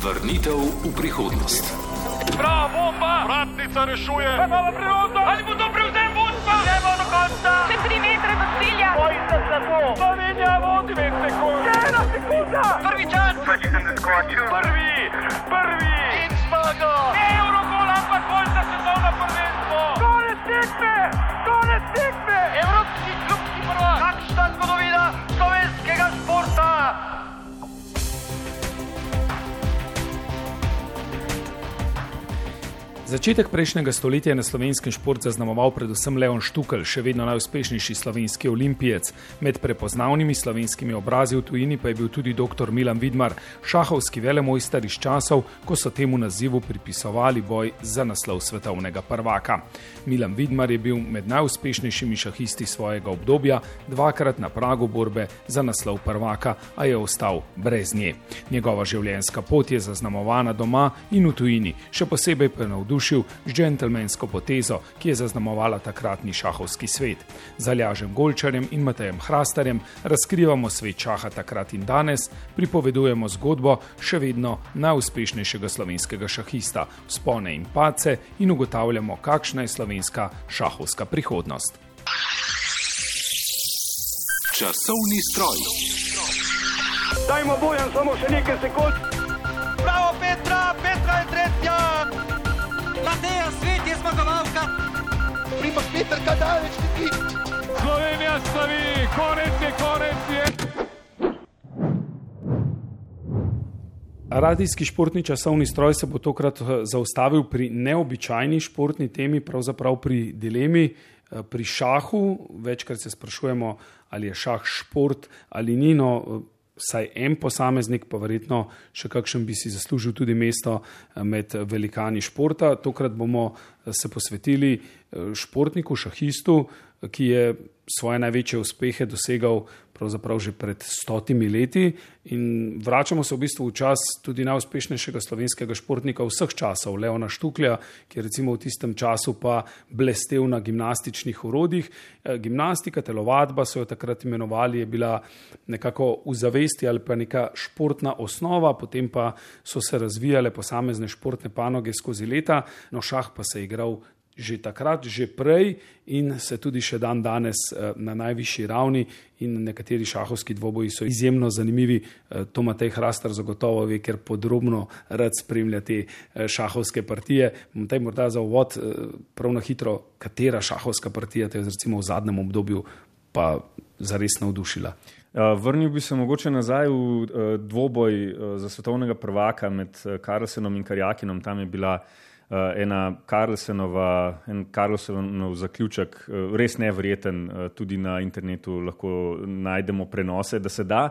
Vrnitev v prihodnost. Bravo, bomba! Vratnica rešuje! Imamo priložnost! Ali bo to prevzem vodstva? Gremo do konca! Še tri metre do cilja! Bojite se to! Slovenija vodi dve sekunde! Ena sekunda! Prvi čas! Prvi! Prvi! In zmaga! Eurogol, ampak bolj za svetovno prvenstvo! Konec tekme! Začetek prejšnjega stoletja je na slovenskem šport zaznamoval predvsem Leon Štukelj, še vedno najuspešnejši slovenski olimpijec. Med prepoznavnimi slovenskimi obrazi v tujini pa je bil tudi dr. Milan Vidmar, šahovski velemojster iz časov, ko so temu nazivu pripisovali boj za naslov svetovnega prvaka. Milan Vidmar je bil med najuspešnejšimi šahisti svojega obdobja, dvakrat na pragu borbe za naslov prvaka, a je ostal brez nje. Njegova življenjska pot je zaznamovana doma in v tujini, še posebej pa je navdušen navdušil z džentlmensko potezo, ki je zaznamovala takratni šahovski svet. Z Aljažem Golčarjem in Matejem Hrastarjem razkrivamo svet šaha takrat in danes, pripovedujemo zgodbo še vedno najuspešnejšega slovenskega šahista, spone in pace in ugotavljamo, kakšna je slovenska šahovska prihodnost. Časovni stroj. Dajmo bojem samo še nekaj sekund! Bravo, Petra! Petra je tretja! Svet je zmagovalka. Primoš Peter Kadalec, ti! Slovenija slavi! Konec je, konec je! Radijski športni časovni stroj se bo tokrat eh, zaustavil pri neobičajni športni temi, pravzaprav pri dilemi, eh, pri šahu. Večkrat se sprašujemo, ali je šah šport ali ni. No, eh, Vsaj en posameznik, pa verjetno še kakšen bi si zaslužil tudi mesto med velikani športa. Tokrat bomo se posvetili športniku, šahistu, ki je svoje največje uspehe dosegal pravzaprav že pred stotimi leti. In vračamo se v bistvu v čas tudi najuspešnejšega slovenskega športnika vseh časov, Leona Štuklja, ki je recimo v tistem času pa blestev na gimnastičnih urodjih. Gimnastika, telovadba so jo takrat imenovali, je bila nekako v zavesti ali pa neka športna osnova, potem pa so se razvijale posamezne športne panoge skozi leta, no šah pa se je igral že takrat, že prej in se tudi še dan danes eh, na najvišji ravni in nekateri šahovski dvoboji so izjemno zanimivi. Eh, to Matej Hrastar zagotovo ve, ker podrobno rad spremlja te eh, šahovske partije. Matej, morda za uvod prav na hitro, katera šahovska partija te je recimo v zadnjem obdobju pa zares navdušila? Vrnil bi se mogoče nazaj v dvoboj za svetovnega prvaka med Karlsenom in Karjakinom. Tam je bila ena Karlsenova, en Karlsenov zaključek, res nevreten, tudi na internetu lahko najdemo prenose, da se da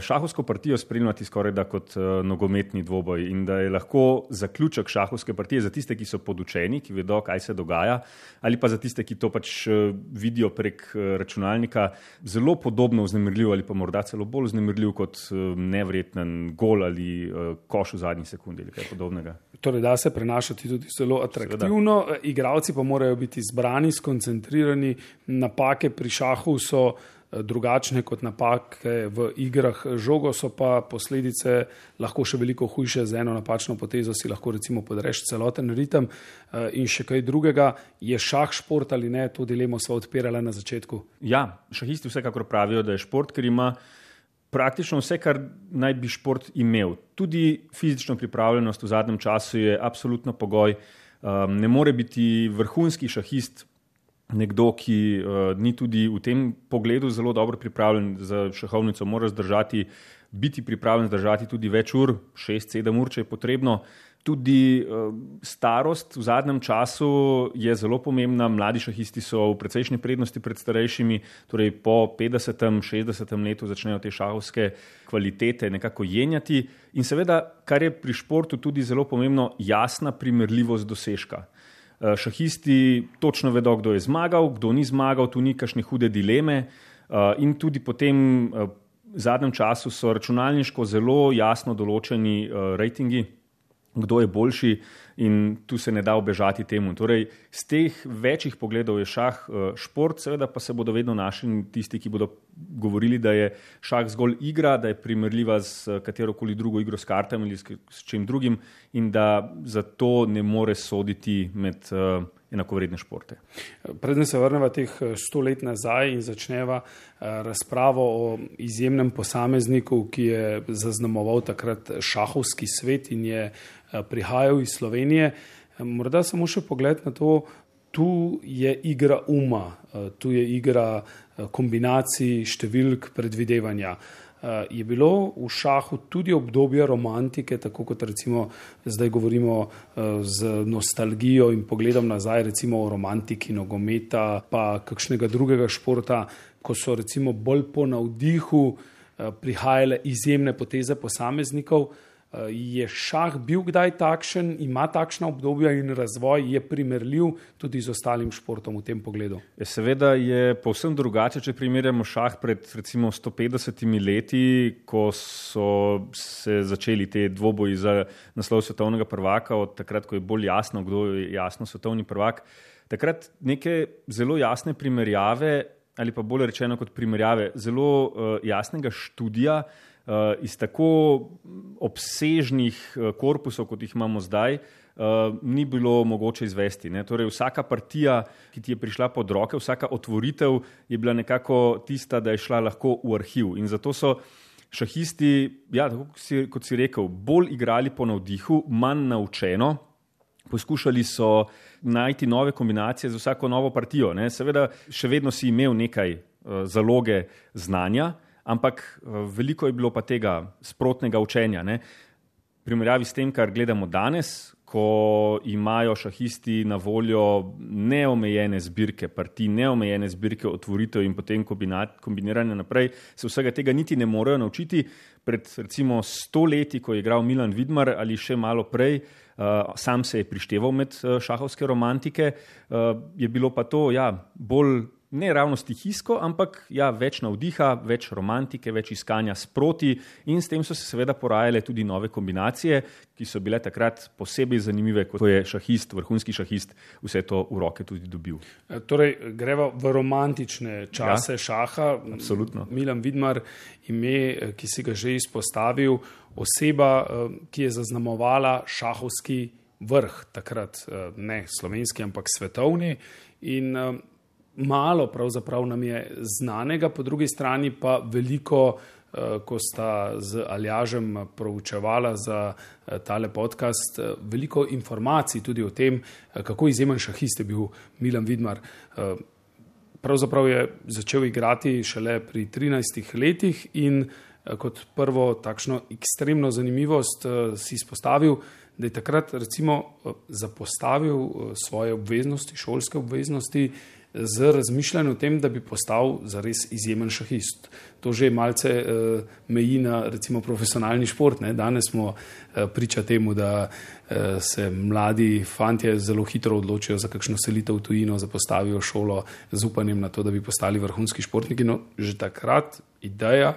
šahovsko partijo spremljati skoraj da kot uh, nogometni dvoboj in da je lahko zaključek šahovske partije za tiste, ki so podučeni, ki vedo, kaj se dogaja, ali pa za tiste, ki to pač uh, vidijo prek računalnika, zelo podobno vznemirljiv ali pa morda celo bolj vznemirljiv kot nevreten gol ali koš v zadnji sekundi ali kaj podobnega. Torej, da se prenašati tudi zelo atraktivno, Seveda. igravci pa morajo biti zbrani, skoncentrirani, napake pri šahu so. Eh, drugačne kot napake v igrah. Žogo so pa posledice lahko še veliko hujše, z eno napačno potezo si lahko recimo podreš celoten ritem. Eh, in še kaj drugega, je šah šport ali ne, to dilemo smo odpirali na začetku. Ja, šahisti vsekakor pravijo, da je šport, ker ima praktično vse, kar naj bi šport imel. Tudi fizično pripravljenost v zadnjem času je absolutno pogoj. Um, ne more biti vrhunski šahist nekdo, ki uh, ni tudi v tem pogledu zelo dobro pripravljen za šahovnico, mora zdržati, biti pripravljen zdržati tudi več ur, šest, sedem ur, če je potrebno. Tudi uh, starost v zadnjem času je zelo pomembna. Mladi šahisti so v precejšnji prednosti pred starejšimi, torej po 50, 60 letu začnejo te šahovske kvalitete nekako jenjati. In seveda, kar je pri športu tudi zelo pomembno, jasna primerljivost dosežka. Eh, šahisti točno vedo, kdo je zmagal, kdo ni zmagal, tu ni kakšne hude dileme. Eh, in tudi potem eh, v zadnjem času so računalniško zelo jasno določeni rejtingi, kdo je boljši in tu se ne da obežati temu. Torej, z teh večjih pogledov je šah eh, šport, seveda pa se bodo vedno našli tisti, ki bodo govorili, da je šah zgolj igra, da je primerljiva z katerokoli drugo igro s kartami ali s čim drugim in da zato ne more soditi med uh, enakovredne športe. Predtem se vrnemo teh eh, sto let nazaj in začneva razpravo o izjemnem posamezniku, ki je zaznamoval takrat šahovski svet in je prihajal iz Slovenije. Morda samo še pogled na to, tu je igra uma, tu je igra kombinacij številk predvidevanja. Je bilo v šahu tudi obdobje romantike, tako kot recimo zdaj govorimo z nostalgijo in pogledom nazaj, recimo o romantiki nogometa, pa kakšnega drugega športa, ko so recimo bolj po navdihu prihajale izjemne poteze posameznikov. Je šah bil kdaj takšen, ima takšna obdobja in razvoj je primerljiv tudi z ostalim športom v tem pogledu? Je seveda je povsem drugače, če primerjamo šah pred recimo 150 leti, ko so se začeli te dvoboji za naslov svetovnega prvaka, od takrat, ko je bolj jasno, kdo je jasno svetovni prvak. Takrat neke zelo jasne primerjave, ali pa bolje rečeno kot primerjave, zelo uh, jasnega študija, iz tako obsežnih uh, korpusov, kot jih imamo zdaj, uh, ni bilo mogoče izvesti. Ne? Torej, vsaka partija, ki ti je prišla pod roke, vsaka otvoritev je bila nekako tista, da je šla lahko v arhiv. In zato so šahisti, ja, kot, si, kot si rekel, bolj igrali po navdihu, manj naučeno. Poskušali so najti nove kombinacije za vsako novo partijo. Ne? Seveda, še vedno si imel nekaj uh, zaloge znanja, ampak uh, veliko je bilo pa tega sprotnega učenja. Ne? Primerjavi s tem, kar gledamo danes, ko imajo šahisti na voljo neomejene zbirke, partij, neomejene zbirke otvoritev in potem kombiniranja naprej, se vsega tega niti ne morejo naučiti. Pred recimo sto leti, ko je igral Milan Vidmar ali še malo prej, uh, sam se je prišteval med uh, šahovske romantike, uh, je bilo pa to ja, bolj ne ravno stihijsko, ampak ja, več navdiha, več romantike, več iskanja sproti in s tem so se seveda porajale tudi nove kombinacije, ki so bile takrat posebej zanimive, ko je šahist, vrhunski šahist, vse to v roke tudi dobil. E, torej, greva v romantične čase ja, šaha. Absolutno. Milan Vidmar, ime, e, ki si ga že izpostavil, oseba, e, ki je zaznamovala šahovski vrh, takrat ne slovenski, ampak svetovni. In malo pravzaprav nam je znanega, po drugi strani pa veliko, eh, ko sta z Aljažem proučevala za eh, tale podcast, eh, veliko informacij tudi o tem, kako izjemen šahist je bil Milan Vidmar. Pravzaprav je začel igrati šele pri 13 letih in kot prvo takšno ekstremno zanimivost si izpostavil, da je takrat recimo zapostavil svoje obveznosti, šolske obveznosti, z razmišljanjem o tem, da bi postal zares izjemen šahist. To že malce uh, meji na recimo profesionalni šport. Ne? Danes smo uh, priča temu, da uh, se mladi fantje zelo hitro odločijo za kakšno selitev v tujino, zapostavijo šolo z upanjem na to, da bi postali vrhunski športniki. No, že takrat ideja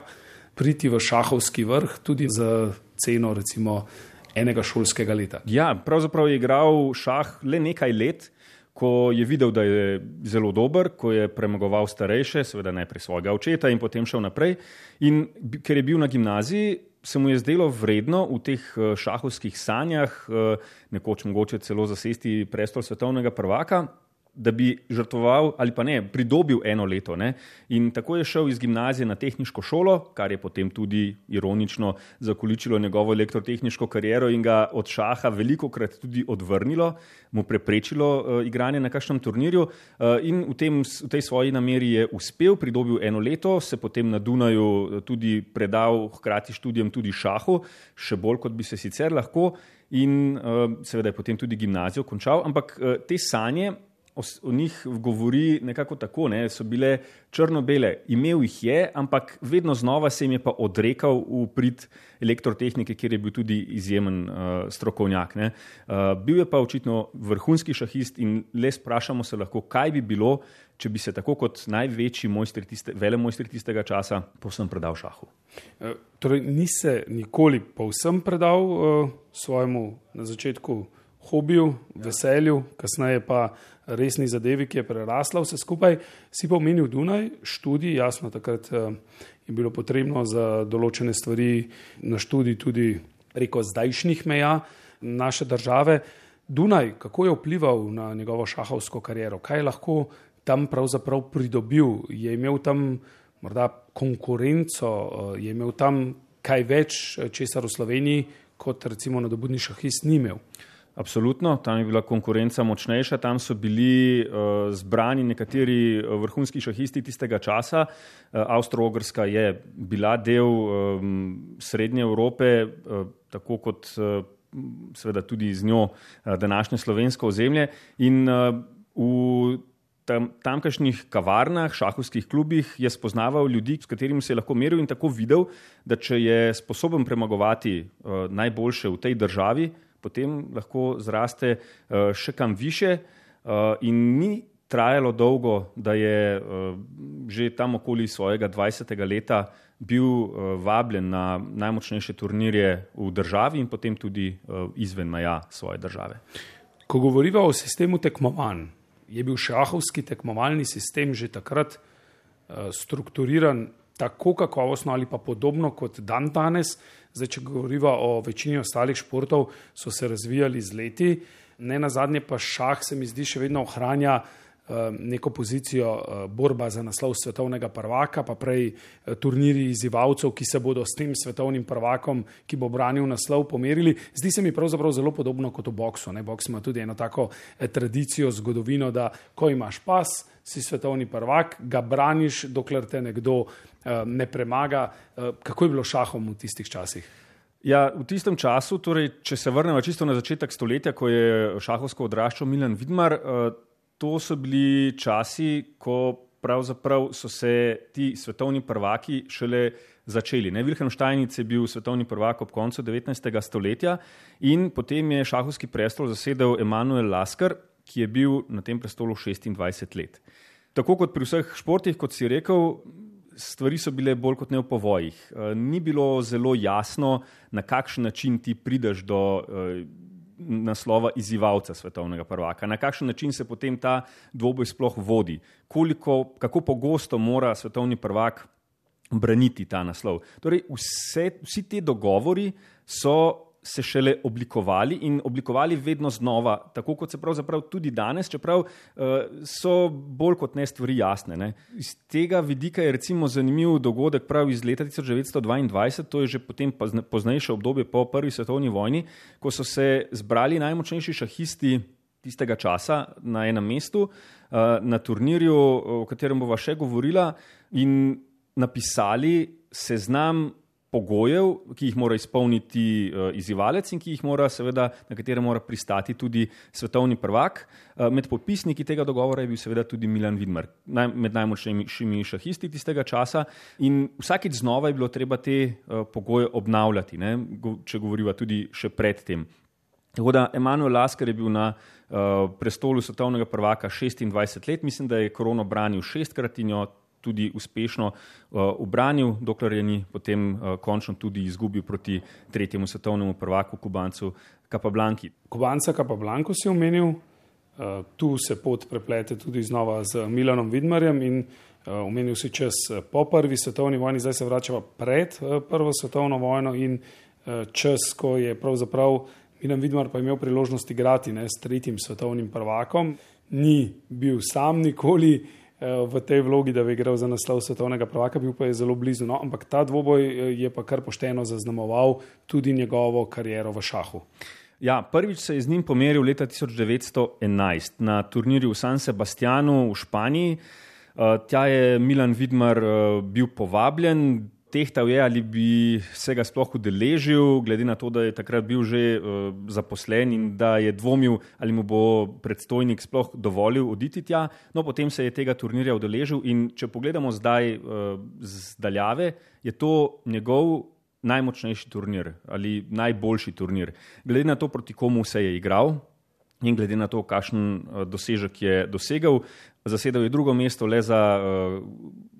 priti v šahovski vrh tudi za ceno recimo enega šolskega leta. Ja, pravzaprav je igral šah le nekaj let ko je videl, da je zelo dober, ko je premagoval starejše, seveda najprej svojega očeta in potem šel naprej. In ker je bil na gimnaziji, se mu je zdelo vredno v teh eh, šahovskih sanjah, eh, nekoč mogoče celo zasesti prestol svetovnega prvaka, da bi žrtvoval ali pa ne, pridobil eno leto. Ne? In tako je šel iz gimnazije na tehniško šolo, kar je potem tudi ironično zakoličilo njegovo elektrotehniško kariero in ga od šaha veliko krat tudi odvrnilo, mu preprečilo uh, igranje na kakšnem turnirju. Uh, in v, tem, v tej svoji nameri je uspel, pridobil eno leto, se potem na Dunaju eh, tudi predal, hkrati študijem tudi šahu, še bolj kot bi se sicer lahko. In uh, seveda je potem tudi gimnazijo končal, ampak uh, te sanje o njih govori nekako tako, ne, so bile črno-bele. Imel jih je, ampak vedno znova se jim je pa odrekal v prid elektrotehnike, kjer je bil tudi izjemen uh, strokovnjak. Uh, bil je pa očitno vrhunski šahist in le sprašamo se lahko, kaj bi bilo, če bi se tako kot največji mojstri tiste, vele mojstri tistega časa povsem predal šahu. Eh, torej, ni se nikoli povsem predal uh, svojemu na začetku hobiju, veselju, kasneje pa resni zadevi, ki je prerasla vse skupaj. Si pa omenil Dunaj, študij, jasno, takrat uh, je bilo potrebno za določene stvari na študij tudi preko zdajšnjih meja naše države. Dunaj, kako je vplival na njegovo šahovsko kariero, kaj je lahko tam pravzaprav pridobil, je imel tam morda konkurenco, eh, je imel tam kaj več, eh, česar v Sloveniji, kot recimo na dobudni šahist ni imel. Absolutno, tam je bila konkurenca močnejša, tam so bili uh, zbrani nekateri vrhunski šahisti tistega časa. Uh, Avstro-Ogrska je bila del um, Srednje Evrope, uh, tako kot uh, seveda tudi z njo uh, današnje slovensko ozemlje. In uh, v tam, tamkajšnjih kavarnah, šahovskih klubih je spoznaval ljudi, s katerimi se je lahko meril in tako videl, da če je sposoben premagovati uh, najboljše v tej državi, potem lahko zraste uh, še kam više uh, in ni trajalo dolgo, da je uh, že tam okoli svojega 20. leta bil uh, vabljen na najmočnejše turnirje v državi in potem tudi uh, izven meja svoje države. Ko govorimo o sistemu tekmovanj, je bil šahovski tekmovalni sistem že takrat uh, strukturiran tako kakovostno ali pa podobno kot dan danes. Zdaj, če govorimo o večini ostalih športov, so se razvijali z leti, ne na zadnje pa šah se mi zdi še vedno ohranja neko pozicijo eh, borba za naslov svetovnega prvaka, pa prej eh, turniri izzivalcev, ki se bodo s tem svetovnim prvakom, ki bo branil naslov, pomerili. Zdi se mi pravzaprav zelo podobno kot v boksu. Ne? Boks ima tudi eno tako tradicijo, zgodovino, da ko imaš pas, si svetovni prvak, ga braniš, dokler te nekdo ne premaga. Kako je bilo šahom v tistih časih? Ja, v tistem času, torej, če se vrnemo čisto na začetek stoletja, ko je šahovsko odraščal Milan Vidmar, to so bili časi, ko pravzaprav so se ti svetovni prvaki šele začeli. Ne? Wilhelm Steinitz je bil svetovni prvak ob koncu 19. stoletja in potem je šahovski prestol zasedel Emanuel Lasker, ki je bil na tem prestolu 26 let. Tako kot pri vseh športih, kot si rekel, stvari so bile bolj kot ne v povojih. Ni bilo zelo jasno, na kakšen način ti prideš do naslova izzivalca svetovnega prvaka. Na kakšen način se potem ta dvoboj sploh vodi, Koliko, kako pogosto mora svetovni prvak braniti ta naslov. Torej, vse, vsi ti dogovori so se šele oblikovali in oblikovali vedno znova, tako kot se pravzaprav tudi danes, čeprav uh, so bolj kot ne stvari jasne. Ne. Iz tega vidika je recimo zanimiv dogodek prav iz leta 1922, to je že potem poznejše obdobje po prvi svetovni vojni, ko so se zbrali najmočnejši šahisti tistega časa na enem mestu, uh, na turnirju, o katerem bova še govorila, in napisali seznam pogojev, ki jih mora izpolniti uh, izzivalec in ki jih mora, seveda, na katere mora pristati tudi svetovni prvak. Uh, med podpisniki tega dogovora je bil seveda tudi Milan Vidmar, naj, med najmočnejšimi šahisti tistega časa in vsakeč znova je bilo treba te uh, pogoje obnavljati, ne, go, če govoriva tudi še pred tem. Tako da Emanuel Lasker je bil na uh, prestolu svetovnega prvaka 26 let, mislim, da je korono branil šestkrat in jo tudi uspešno ubranil, uh, dokler je ni potem uh, končno tudi izgubil proti tretjemu svetovnemu prvaku Kubancu Kapablanki. Kubanca Kapablanko si omenil, uh, tu se pot preplete tudi znova z Milanom Vidmarjem in omenil si čas po prvi svetovni vojni, zdaj se vračava pred prvo svetovno vojno in čas, ko je pravzaprav Milan Vidmar pa imel priložnost igrati ne, s tretjim svetovnim prvakom, ni bil sam nikoli, v tej vlogi, da bi igral za naslov svetovnega prvaka, bil pa je zelo blizu. No, ampak ta dvoboj eh, je pa kar pošteno zaznamoval tudi njegovo kariero v šahu. Ja, prvič se je z njim pomeril leta 1911 na turnirju v San Sebastianu v Španiji. Uh, tja je Milan Vidmar bil povabljen, tehtal je, ali bi se ga sploh udeležil, glede na to, da je takrat bil že uh, zaposlen in da je dvomil, ali mu bo predstojnik sploh dovolil oditi tja. No, potem se je tega turnirja udeležil in če pogledamo zdaj uh, zdaljave, je to njegov najmočnejši turnir ali najboljši turnir. Glede na to, proti komu se je igral. In glede na to, kakšen uh, dosežek je dosegel, zasedel je drugo mesto le za uh,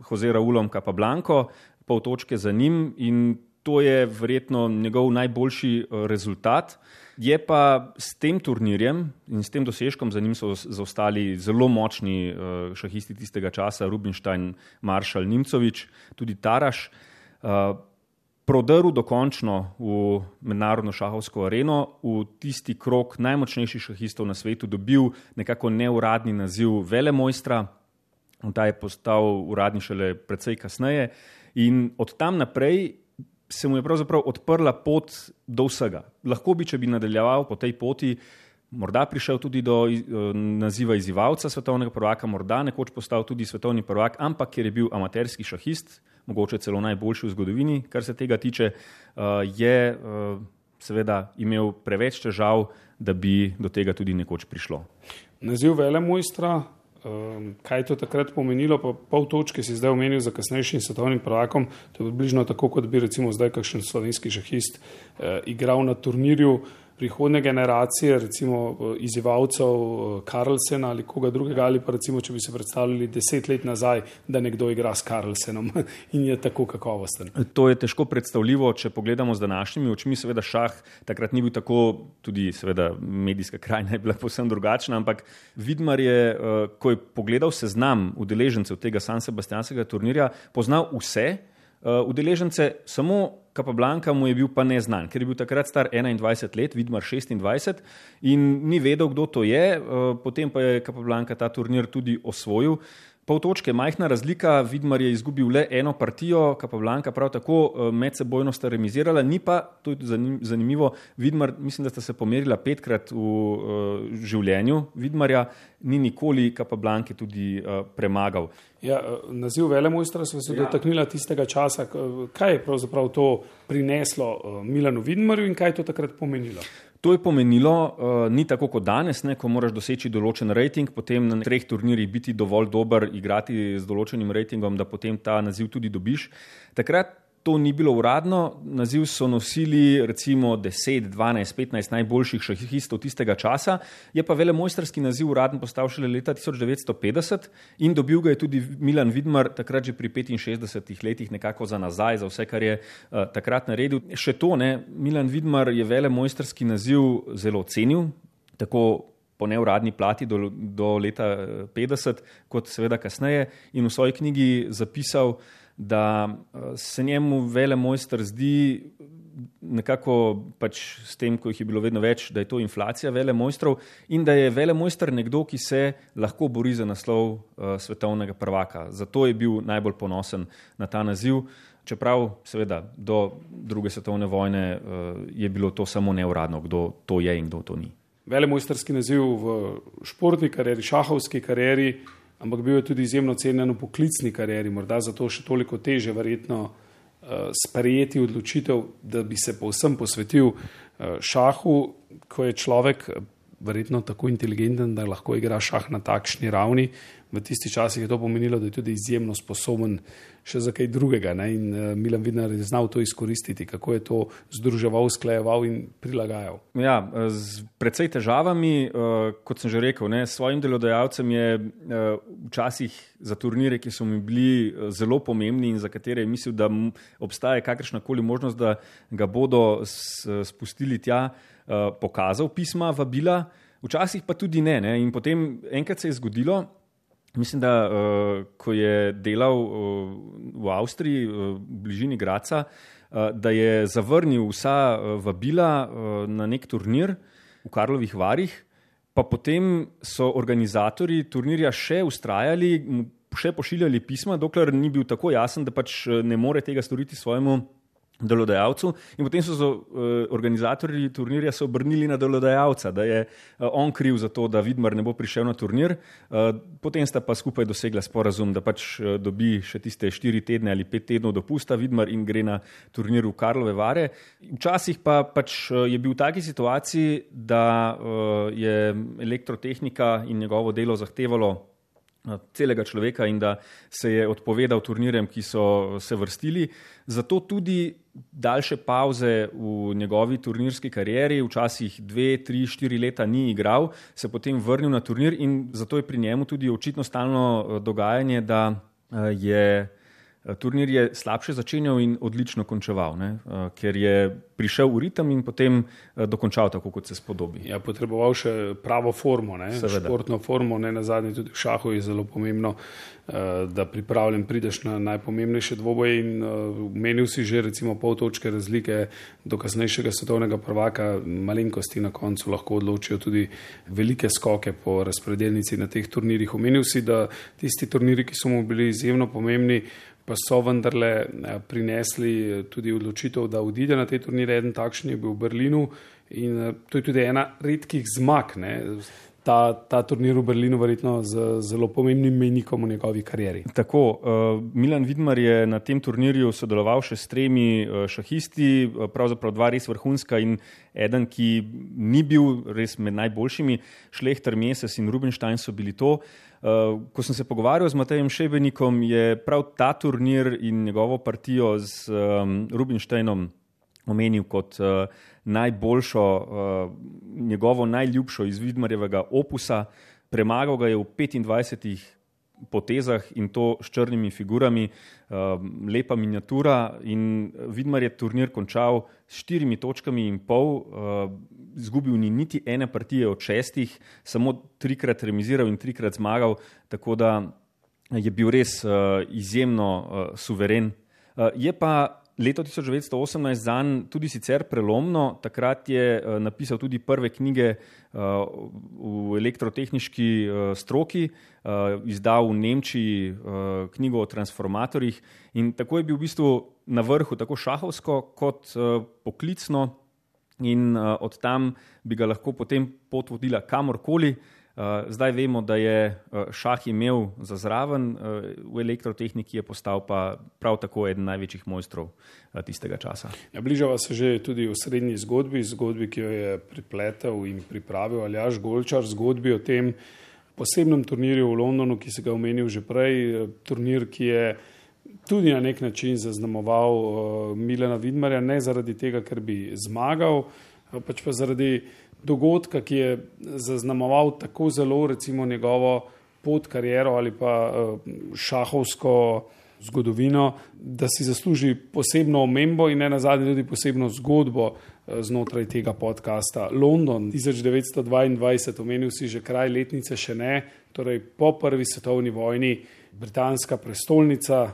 Jose Raulom Capablanco, pol točke za njim in to je verjetno njegov najboljši rezultat. Je pa s tem turnirjem in s tem dosežkom, za njim so zaostali zelo močni šahisti tistega časa, Rubinstein, Maršal, Nimcovič, tudi Taraš. Prodrl dokončno v mednarodno šahovsko areno, v tisti krok najmočnejših šahistov na svetu, dobil nekako neuradni naziv velemojstra, ta je postal uradni šele precej kasneje in od tam naprej se mu je pravzaprav odprla pot do vsega. Lahko bi, če bi nadaljeval po tej poti, morda prišel tudi do eh, naziva izzivalca svetovnega prvaka, morda nekoč postal tudi svetovni prvak, ampak ker je bil amaterski šahist, mogoče celo najboljši v zgodovini, kar se tega tiče, uh, je uh, seveda imel preveč težav, da bi do tega tudi nekoč prišlo. Naziv velemojstra, um, kaj je to takrat pomenilo, pa pol točke si zdaj omenil za kasnejšim svetovnim prvakom, to je približno tako, kot bi recimo zdaj kakšen slovenski šahist uh, igral na turnirju prihodne generacije, recimo eh, izzivalcev Karlsena eh, ali koga drugega, ali pa recimo, če bi se predstavljali deset let nazaj, da nekdo igra s Karlsenom in je tako kakovosten. To je težko predstavljivo, če pogledamo z današnjimi očmi. Seveda šah takrat ni bil tako, tudi seveda medijska krajina je bila povsem drugačna, ampak Vidmar je, eh, ko je pogledal seznam udeležencev tega San Sebastianskega turnirja, poznal vse udeležence, samo Kapablanka mu je bil pa neznan, ker je bil takrat star 21 let, Vidmar 26 in ni vedel, kdo to je. Eh, potem pa je Kapablanka ta turnir tudi osvojil pol točke, majhna razlika, Vidmar je izgubil le eno partijo, Kapavlanka prav tako eh, medsebojno sta remizirala, ni pa, to je zanimivo, Vidmar, mislim, da sta se pomerila petkrat v uh, življenju Vidmarja, ni nikoli Kapavlanke tudi uh, premagal. Ja, naziv velemojstra smo se ja. dotaknila tistega časa. Kaj je pravzaprav to prineslo Milanu Vidmarju in kaj je to takrat pomenilo? To je pomenilo, uh, ni tako kot danes, ne, ko moraš doseči določen rating, potem na treh turnirjih biti dovolj dober, igrati z določenim ratingom, da potem ta naziv tudi dobiš. Takrat To ni bilo uradno, naziv so nosili recimo 10, 12, 15 najboljših šahistov tistega časa, je pa velemojstrski naziv uradno postal šele leta 1950 in dobil ga je tudi Milan Vidmar, takrat že pri 65 letih, nekako za nazaj, za vse, kar je uh, takrat naredil. Še to, ne, Milan Vidmar je velemojstrski naziv zelo cenil, po neuradni plati do, do leta 50, kot seveda kasneje, in v svoji knjigi zapisal, da eh, se njemu vele mojster zdi nekako pač s tem, ko jih je bilo vedno več, da je to inflacija vele mojstrov in da je vele mojster nekdo, ki se lahko bori za naslov uh, svetovnega prvaka. Zato je bil najbolj ponosen na ta naziv, čeprav seveda do druge svetovne vojne uh, je bilo to samo neuradno, kdo to je in kdo to ni. Vele mojsterski naziv v športni karieri, šahovski karieri, ampak bil je tudi izjemno cenjen v poklicni karieri, morda zato še toliko teže verjetno uh, sprejeti odločitev, da bi se povsem posvetil uh, šahu, ko je človek uh, verjetno tako inteligenten, da lahko igra šah na takšni ravni. V tistih časih je to pomenilo, da je tudi izjemno sposoben še za kaj drugega. Ne? In uh, Milan Vidnar je znal to izkoristiti, kako je to združeval, sklejeval in prilagajal. Ja, z precej težavami, uh, kot sem že rekel, ne, svojim delodajalcem je uh, včasih za turnire, ki so mi bili zelo pomembni in za katere je mislil, da obstaja kakršna koli možnost, da ga bodo spustili tja, uh, pokazal pisma, vabila. Včasih pa tudi ne. ne. In potem enkrat se je zgodilo, Mislim, da uh, ko je delal uh, v Avstriji, uh, v bližini Graca, uh, da je zavrnil vsa uh, vabila uh, na nek turnir v Karlovih varih, pa potem so organizatori turnirja še ustrajali, še pošiljali pisma, dokler ni bil tako jasen, da pač ne more tega storiti svojemu delodajalcu. In potem so uh, organizatorji turnirja se obrnili na delodajalca, da je uh, on kriv za to, da Vidmar ne bo prišel na turnir. Uh, potem sta pa skupaj dosegla sporazum, da pač uh, dobi še tiste štiri tedne ali pet tednov dopusta Vidmar in gre na turnir v Karlove Vare. Včasih pa pač uh, je bil v taki situaciji, da uh, je elektrotehnika in njegovo delo zahtevalo celega človeka in da se je odpovedal turnirjem, ki so se vrstili. Zato tudi daljše pauze v njegovi turnirski karieri, včasih dve, tri, štiri leta ni igral, se potem vrnil na turnir in zato je pri njemu tudi očitno stalno eh, dogajanje, da eh, je turnir je slabše začenjal in odlično končeval, ne? Eh, ker je prišel v ritem in potem eh, dokončal tako, kot se spodobi. Ja, potreboval še pravo formo, ne? športno formo, ne na zadnje tudi v šahu je zelo pomembno, da pripravljen prideš na najpomembnejše dvoboje in menil si že recimo pol točke razlike do kasnejšega svetovnega prvaka, malenkosti na koncu lahko odločijo tudi velike skoke po razpredelnici na teh turnirjih. Omenil si, da tisti turniri, ki so mu bili izjemno pomembni, pa so vendarle eh, prinesli eh, tudi odločitev, da odide na te turnire. Eden takšen je bil v Berlinu in eh, to je tudi ena redkih zmag. Ne. Ta, ta turnir v Berlinu je verjetno z zelo pomembnim menikom v njegovi karieri. Tako, uh, Milan Vidmar je na tem turnirju sodeloval še s tremi uh, šahisti, pravzaprav dva res vrhunska in eden, ki ni bil res med najboljšimi, Šlehter, Mesec in Rubinstein so bili to. Uh, ko sem se pogovarjal z Matejem Šebenikom, je prav ta turnir in njegovo partijo z um, Rubinsteinom omenil kot uh, najboljšo, uh, njegovo najljubšo iz Vidmarjevega opusa. Premagal ga je v 25 potezah in to s črnimi figurami, um, lepa miniatura. In Vidmar je turnir končal s štirimi točkami in pol, uh, izgubil ni niti ene partije od šestih, samo trikrat remiziral in trikrat zmagal, tako da je bil res uh, izjemno uh, suveren. Je pa leto 1918 za njim tudi sicer prelomno. Takrat je uh, napisal tudi prve knjige uh, v elektrotehnički uh, stroki, uh, izdal v Nemčiji uh, knjigo o transformatorjih in tako je bil v bistvu na vrhu, tako šahovsko kot uh, poklicno, in uh, od tam bi ga lahko potem pot vodila kamorkoli. Uh, Eh, zdaj vemo, da je eh, šah imel za zraven, eh, v elektrotehniki je postal pa prav tako eden največjih mojstrov tistega časa. Ja, bližava se že tudi v srednji zgodbi, zgodbi, ki jo je pripletel in pripravil Aljaš Golčar, zgodbi o tem posebnem turnirju v Londonu, ki se ga omenil že prej, turnir, ki je tudi na nek način zaznamoval Milena Vidmarja, ne zaradi tega, ker bi zmagal, pač pa zaradi dogodka, ki je zaznamoval tako zelo recimo njegovo pot, kariero ali pa uh, šahovsko zgodovino, da si zasluži posebno omembo in ne nazadnje tudi posebno zgodbo uh, znotraj tega podcasta. London 1922, omenil si že kraj letnice, še ne, torej po prvi svetovni vojni, britanska prestolnica.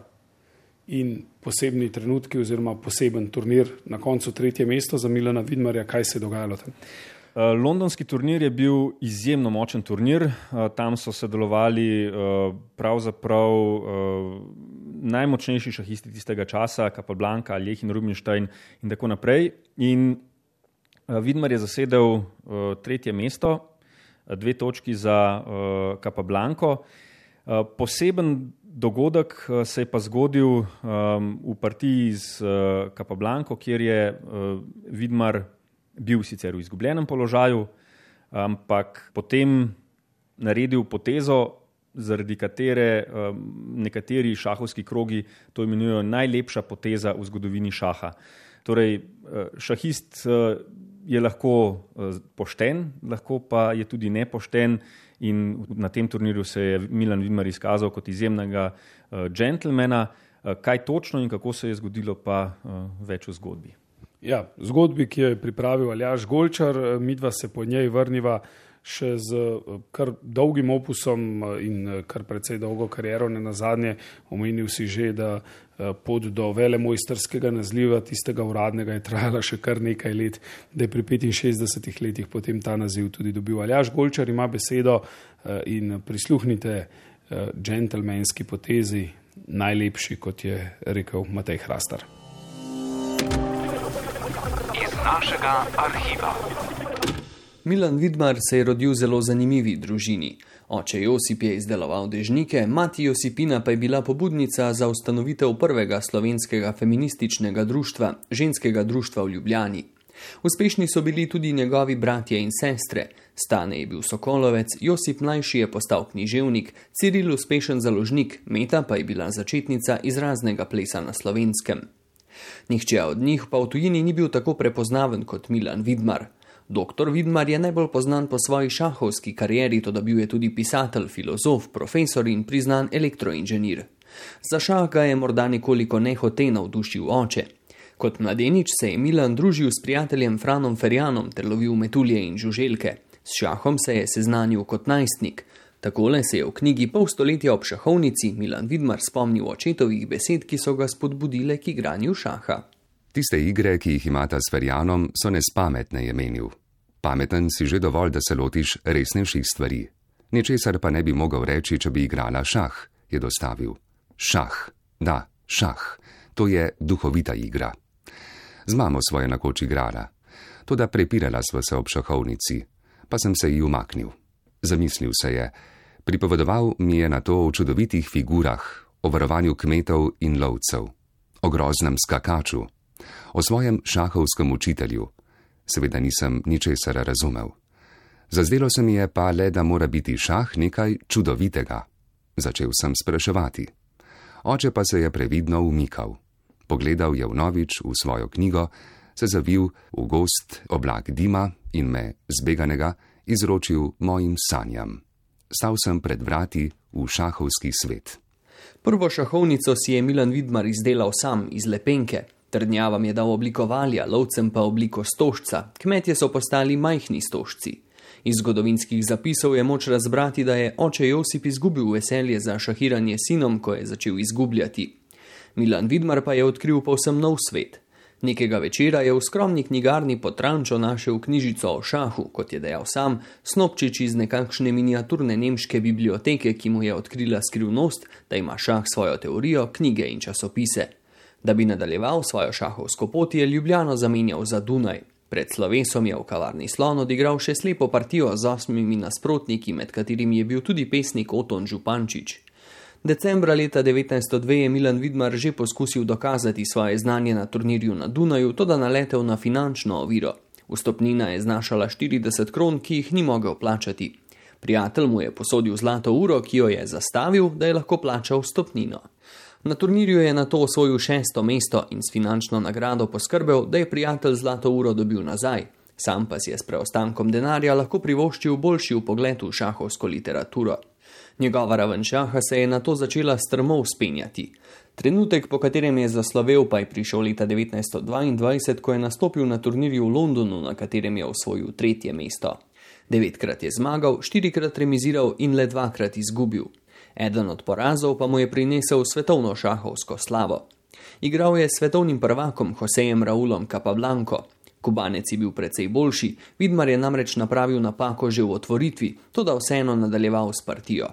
In posebni trenutki, oziroma poseben turnir, na koncu tretje mesto za Milana Vidmarja, kaj se je dogajalo tam? Eh, londonski turnir je bil izjemno močen turnir. Eh, tam so sodelovali eh, pravzaprav najmočnejši šahisti tistega časa, Kapablanka, Leh in Rubinstein in tako naprej. In Vidmar je zasedel tretje mesto, dve točki za Kapablanko. Poseben dogodek se je pa zgodil v partiji z Kapablanko, kjer je Vidmar bil sicer v izgubljenem položaju, ampak potem naredil potezo, zaradi katere um, nekateri šahovski krogi to imenujejo najlepša poteza v zgodovini šaha. Torej, uh, šahist uh, je lahko uh, pošten, lahko pa je tudi nepošten. In na tem turnirju se je Milan Vidmar izkazal kot izjemnega džentlmena. Kaj točno in kako se je zgodilo, pa več v zgodbi. Ja, zgodbi, ki jo je pripravil Aljaš Golčar, eh, midva se po njej vrniva še z eh, kar dolgim opusom eh, in kar precej dolgo kariero. Ne na zadnje omenil si že, da pot do vele mojsterskega nazliva, tistega uradnega, je trajala še kar nekaj let, da je pri 65 letih potem ta naziv tudi dobil. Aljaš Golčar ima besedo in prisluhnite džentlmenski potezi, najlepši, kot je rekel Matej Hrastar našega arhiva. Milan Vidmar se je rodil v zelo zanimivi družini. Oče Josip je izdeloval dežnike, mati Josipina pa je bila pobudnica za ustanovitev prvega slovenskega feminističnega društva, ženskega društva v Ljubljani. Uspešni so bili tudi njegovi bratje in sestre. Stane je bil sokolovec, Josip mlajši je postal književnik, Ciril uspešen založnik, Meta pa je bila začetnica izraznega plesa na slovenskem. Nihče od njih pa v tujini ni bil tako prepoznaven kot Milan Vidmar. Doktor Vidmar je najbolj znan po svoji šahovski karieri, to da bil je tudi pisatelj, filozof, profesor in priznan elektroinženir. Za šah ga je morda nekoliko nehote navdušil oče. Kot mladenič se je Milan družil s prijateljem Franom Ferjanom ter lovil metulje in žuželke. S šahom se je seznanil kot najstnik. Takole se je v knjigi Pol stoletja ob šahovnici Milan Vidmar spomnil očetovih besed, ki so ga spodbudile k igranju šaha. Tiste igre, ki jih imata s Ferjanom, so nespametne, je menil. Pameten si že dovolj, da se lotiš resnejših stvari. Ničesar pa ne bi mogel reči, če bi igrala šah, je dostavil. Šah, da, šah, to je duhovita igra. Z mamo svoje nakoč igrala, tudi prepirala sva se ob šahovnici, pa sem se ji umaknil. Zamislil se je, pripovedoval mi je na to o čudovitih figurah, o varovanju kmetov in lovcev, o groznem skakaču, o svojem šahovskem učitelju. Seveda nisem ničesar razumel. Zazdelo se mi je pa le, da mora biti šah nekaj čudovitega. Začel sem spraševati. Oče pa se je previdno umikal. Pogledal je vnovič v svojo knjigo, se zavil v gost oblak dima in me zbeganega izročil mojim sanjam. Stal sem pred vrati v šahovski svet. Prvo šahovnico si je Milan Vidmar izdelal sam iz lepenke. Trdnjavam je dal obliko valja, lovcem pa obliko stožca. Kmetje so postali majhni stožci. Iz zgodovinskih zapisov je moč razbrati, da je oče Josip izgubil veselje za šahiranje sinom, ko je začel izgubljati. Milan Vidmar pa je odkril povsem nov svet. Nekega večera je v skromni knjigarni pod Trančo našel knjižico o šahu, kot je dejal sam, snopčič iz nekakšne miniaturne nemške biblioteke, ki mu je odkrila skrivnost, da ima šah svojo teorijo, knjige in časopise. Da bi nadaljeval svojo šahovsko pot, je Ljubljano zamenjal za Dunaj. Pred slovesom je v kavarni slon odigral še slepo partijo z osmimi nasprotniki, med katerimi je bil tudi pesnik Oton Župančič. Decembra leta 1902 je Milan Vidmar že poskusil dokazati svoje znanje na turnirju na Dunaju, to da naletel na finančno oviro. Vstopnina je znašala 40 kron, ki jih ni mogel plačati. Prijatelj mu je posodil zlato uro, ki jo je zastavil, da je lahko plačal vstopnino. Na turnirju je na to osvojil šesto mesto in s finančno nagrado poskrbel, da je prijatelj zlato uro dobil nazaj. Sam pa si je s preostankom denarja lahko privoščil boljši pogled v šahovsko literaturo. Njegova raven šaha se je na to začela strmo uspenjati. Trenutek, po katerem je zaslovel, pa je prišel leta 1922, ko je nastopil na turnirju v Londonu, na katerem je osvojil tretje mesto. Devetkrat je zmagal, štirikrat remiziral in le dvakrat izgubil. Eden od porazov pa mu je prinesel svetovno šahovsko slavo. Igral je s svetovnim prvakom Josejem Raulom Capablanco. Kubanec je bil precej boljši, Vidmar je namreč napravil napako že v otvoritvi, to da vseeno nadaljeval s partijo.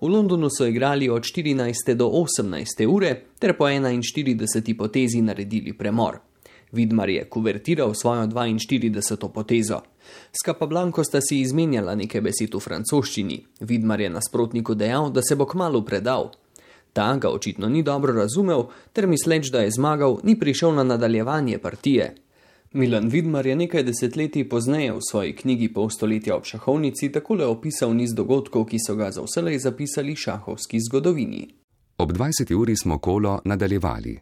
V Londonu so igrali od 14. do 18. ure ter po 41. potezi naredili premor. Vidmar je kuvertiral svojo 42. potezo. S Kapablanko sta si izmenjala nekaj besed v francoščini. Vidmar je nasprotniku dejal, da se bo kmalo predal. Ta ga očitno ni dobro razumel, ter misleč, da je zmagal, ni prišel na nadaljevanje partije. Milan Vidmar je nekaj desetletij pozneje v svoji knjigi Pol stoletja ob šahovnici takole opisal niz dogodkov, ki so ga za vselej zapisali šahovski zgodovini. Ob 20. uri smo kolo nadaljevali.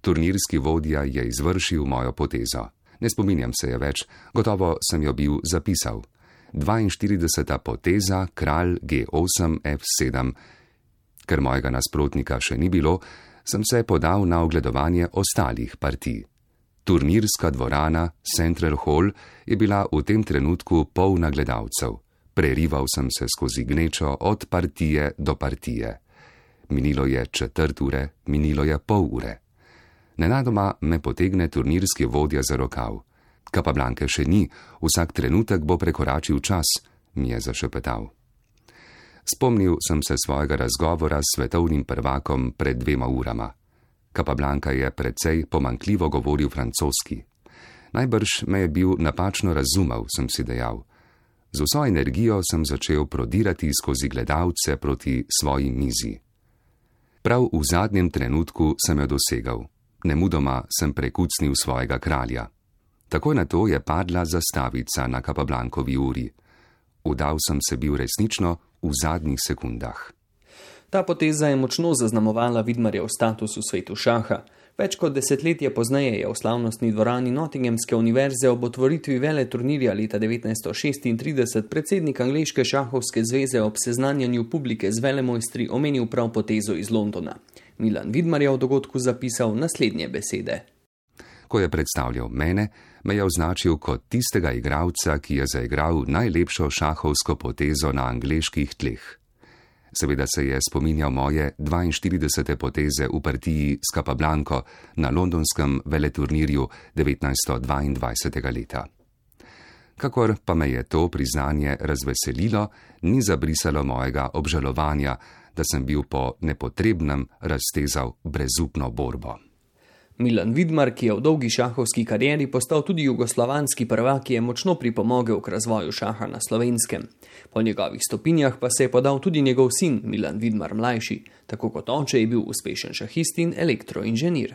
Turnirski vodja je izvršil mojo potezo. Ne spominjam se je več, gotovo sem jo bil zapisal. 42. poteza, kralj G8 F7. Ker mojega nasprotnika še ni bilo, sem se podal na ogledovanje ostalih partij. Turnirska dvorana Central Hall je bila v tem trenutku polna gledalcev. Prerival sem se skozi gnečo od partije do partije. Minilo je četrt ure, minilo je pol ure. Nenadoma me potegne turnirski vodja za rokav. Kapablanke še ni, vsak trenutek bo prekoračil čas, mi je zašepetal. Spomnil sem se svojega razgovora s svetovnim prvakom pred dvema urama. Kapablanka je precej pomankljivo govoril francoski. Najbrž me je bil napačno razumel, sem si dejal. Z vso energijo sem začel prodirati skozi gledalce proti svoji mizi. Prav v zadnjem trenutku sem jo dosegal. Nemudoma sem prekucnil svojega kralja. Takoj na to je padla zastavica na Kapablankovi uri. Udal sem se bil resnično v zadnjih sekundah. Ta poteza je močno zaznamovala Vidmarjev status v svetu šaha. Več kot desetletje pozneje je v slavnostni dvorani Nottinghamske univerze ob otvoritvi vele turnirja leta 1936 predsednik Angliške šahovske zveze ob seznanjanju publike z velemojstri omenil prav potezo iz Londona. Milan Vidmar je o dogodku zapisal naslednje besede. Ko je predstavljal mene, me je označil kot tistega igralca, ki je zaigral najlepšo šahovsko potezo na angliških tleh. Seveda se je spominjal moje 42. poteze v partiji s Capablanco na londonskem veleturnirju 1922. leta. Kakor pa me je to priznanje razveselilo, ni zabrisalo mojega obžalovanja, da sem bil po nepotrebnem raztezal brezupno borbo. Milan Vidmar, ki je v dolgi šahovski karieri postal tudi jugoslovanski prvak, je močno pripomogel k razvoju šaha na slovenskem. Po njegovih stopinjah pa se je podal tudi njegov sin Milan Vidmar mlajši, tako kot oče je bil uspešen šahist in elektroinženir.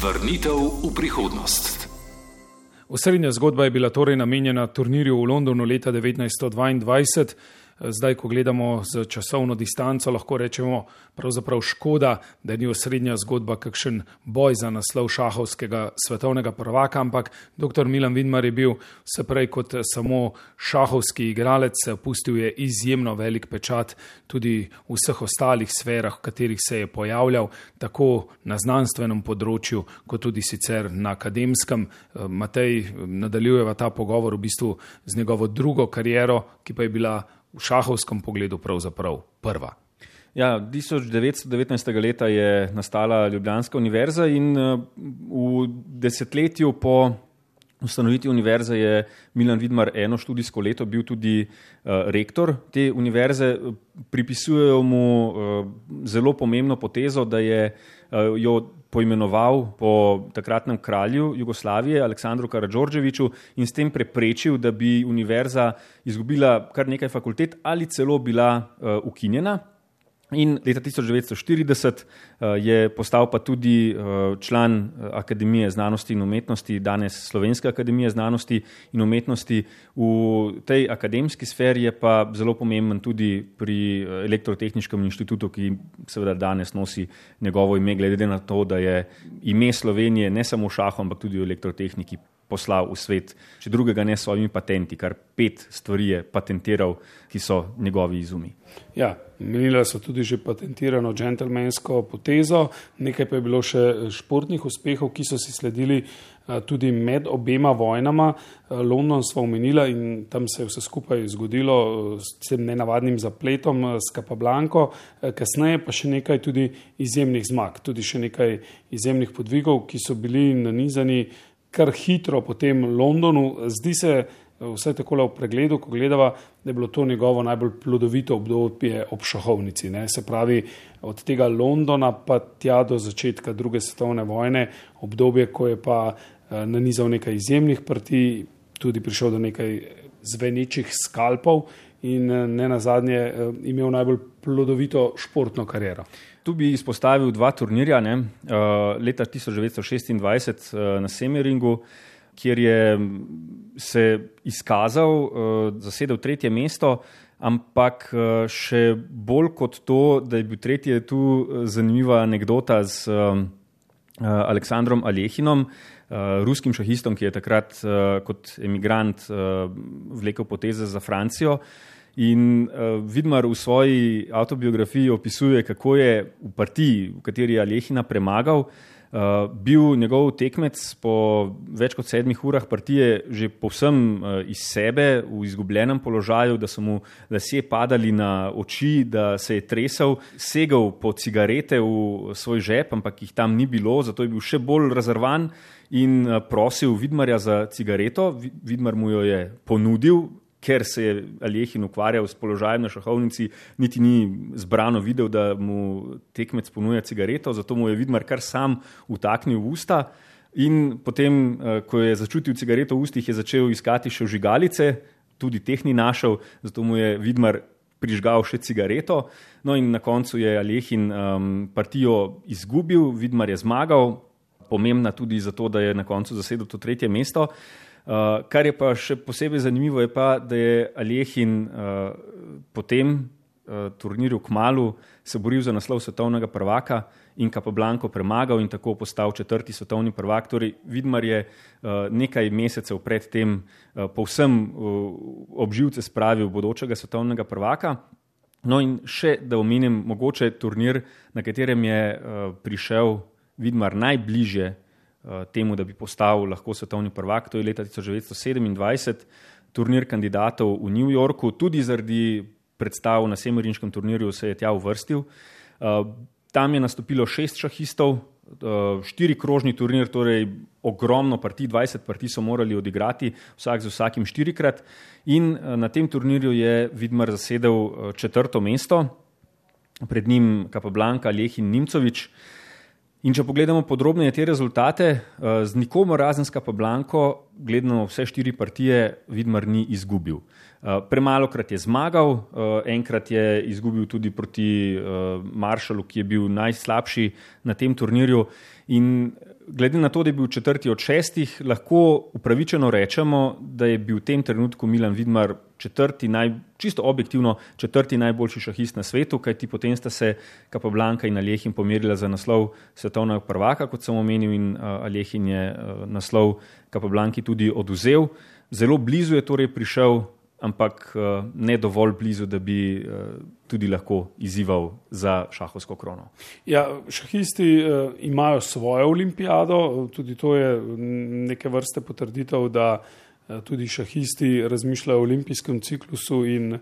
Vrnitev v prihodnost. Osrednja zgodba je bila torej namenjena turnirju v Londonu leta 1922. Zdaj, ko gledamo z časovno distanco, lahko rečemo, pravzaprav škoda, da ni osrednja zgodba kakšen boj za naslov šahovskega svetovnega prvaka, ampak dr. Milan Vidmar je bil vse prej kot samo šahovski igralec, pustil je izjemno velik pečat tudi v vseh ostalih sferah, v katerih se je pojavljal, tako na znanstvenem področju, kot tudi sicer na akademskem. Matej nadaljujeva ta pogovor v bistvu z njegovo drugo kariero, ki pa je bila v šahovskem pogledu pravzaprav prva. Ja, 1919. leta je nastala Ljubljanska univerza in eh, v desetletju po ustanovitvi univerze je Milan Vidmar eno študijsko leto bil tudi uh, rektor te univerze. Pripisujejo mu uh, zelo pomembno potezo, da je uh, jo poimenoval po takratnem kralju Jugoslavije, Aleksandru Karadžorđeviču, in s tem preprečil, da bi univerza izgubila kar nekaj fakultet ali celo bila uh, ukinjena. In leta 1940 uh, je postal pa tudi uh, član uh, Akademije znanosti in umetnosti, danes Slovenske akademije znanosti in umetnosti. V tej akademski sferi je pa zelo pomemben tudi pri elektrotehničkem inštitutu, ki seveda danes nosi njegovo ime, glede na to, da je ime Slovenije ne samo v šahu, ampak tudi v elektrotehniki poslal v svet, če drugega ne s svojimi patenti, kar pet stvari je patentiral, ki so njegovi izumi. Ja, menila so tudi že patentirano džentlmensko potezo, nekaj pa je bilo še športnih uspehov, ki so si sledili eh, tudi med obema vojnama. Eh, London smo omenila in tam se je vse skupaj zgodilo eh, s tem nenavadnim zapletom s Capablanco, kasneje pa še nekaj tudi izjemnih zmag, tudi še nekaj izjemnih podvigov, ki so bili nanizani kar hitro po tem Londonu. Zdi se, vse tako v pregledu, ko gledava, da je bilo to njegovo najbolj plodovito obdobje ob šahovnici. Ne? Se pravi, od tega Londona pa tja do začetka druge svetovne vojne, obdobje, ko je pa eh, nanizal nekaj izjemnih partij, tudi prišel do nekaj zvenečih skalpov in eh, ne nazadnje eh, imel najbolj plodovito športno kariero. Tu bi izpostavil dva turnirja. Ne? Leta 1926 na Semeringu, kjer je se izkazal, zasedel tretje mesto, ampak še bolj kot to, da je bil tretji, je tu zanimiva anekdota z Aleksandrom Alehinom, ruskim šahistom, ki je takrat kot emigrant vlekel poteze za Francijo. In uh, Vidmar v svoji autobiografiji opisuje, kako je v partiji, v kateri je Alehina premagal, uh, bil njegov tekmec po več kot sedmih urah partije že povsem uh, iz sebe, v izgubljenem položaju, da so mu lasje padali na oči, da se je tresel, segel po cigarete v svoj žep, ampak jih tam ni bilo, zato je bil še bolj razrvan in uh, prosil Vidmarja za cigareto. Vidmar mu jo je ponudil ker se je Aljehin ukvarjal s položajem na šahovnici, niti ni zbrano videl, da mu tekmec ponuja cigareto, zato mu je Vidmar kar sam utaknil v usta. In potem, eh, ko je začutil cigareto v ustih, je začel iskati še žigalice, tudi teh ni našel, zato mu je Vidmar prižgal še cigareto. No, in na koncu je Aljehin um, partijo izgubil, Vidmar je zmagal, pomembna tudi zato, da je na koncu zasedel to tretje mesto. Uh, kar je pa še posebej zanimivo, je pa, da je Aljehin uh, po tem uh, turnirju k malu se boril za naslov svetovnega prvaka in Kapoblanko premagal in tako postal četrti svetovni prvak. Torej, Vidmar je uh, nekaj mesecev pred tem uh, povsem uh, obživce spravil bodočega svetovnega prvaka. No, in še da omenim, mogoče turnir, na katerem je uh, prišel Vidmar najbližje uh, temu, da bi postal lahko svetovni prvak, to je leta 1927, turnir kandidatov v New Yorku, tudi zaradi predstav na Semirinskem turnirju se je tja uvrstil. Uh, tam je nastopilo šest šahistov, uh, štiri krožni turnir, torej ogromno partij, 20 partij so morali odigrati, vsak z vsakim štirikrat. In uh, na tem turnirju je Vidmar zasedel uh, četrto mesto, pred njim Kapablanka, Leh in Nimcovič. In če pogledamo podrobneje te rezultate, z nikomer razen s Kapablanko, gledano vse štiri partije, Vidmar ni izgubil. Premalo krat je zmagal, enkrat je izgubil tudi proti Maršalu, ki je bil najslabši na tem turnirju. In glede na to, da je bil četrti od šestih, lahko upravičeno rečemo, da je bil v tem trenutku Milan Vidmar četrti, naj, čisto objektivno četrti najboljši šahist na svetu, kajti potem sta se Kapablanka in Aljehim pomerila za naslov svetovnega prvaka, kot sem omenil, in Aljehin je naslov Kapablanki tudi oduzel. Zelo blizu je torej prišel ampak uh, ne dovolj blizu, da bi uh, tudi lahko izzival za šahovsko krono. Ja, šahisti uh, imajo svojo olimpijado, tudi to je neke vrste potrditev, da uh, tudi šahisti razmišljajo o olimpijskem ciklusu in uh,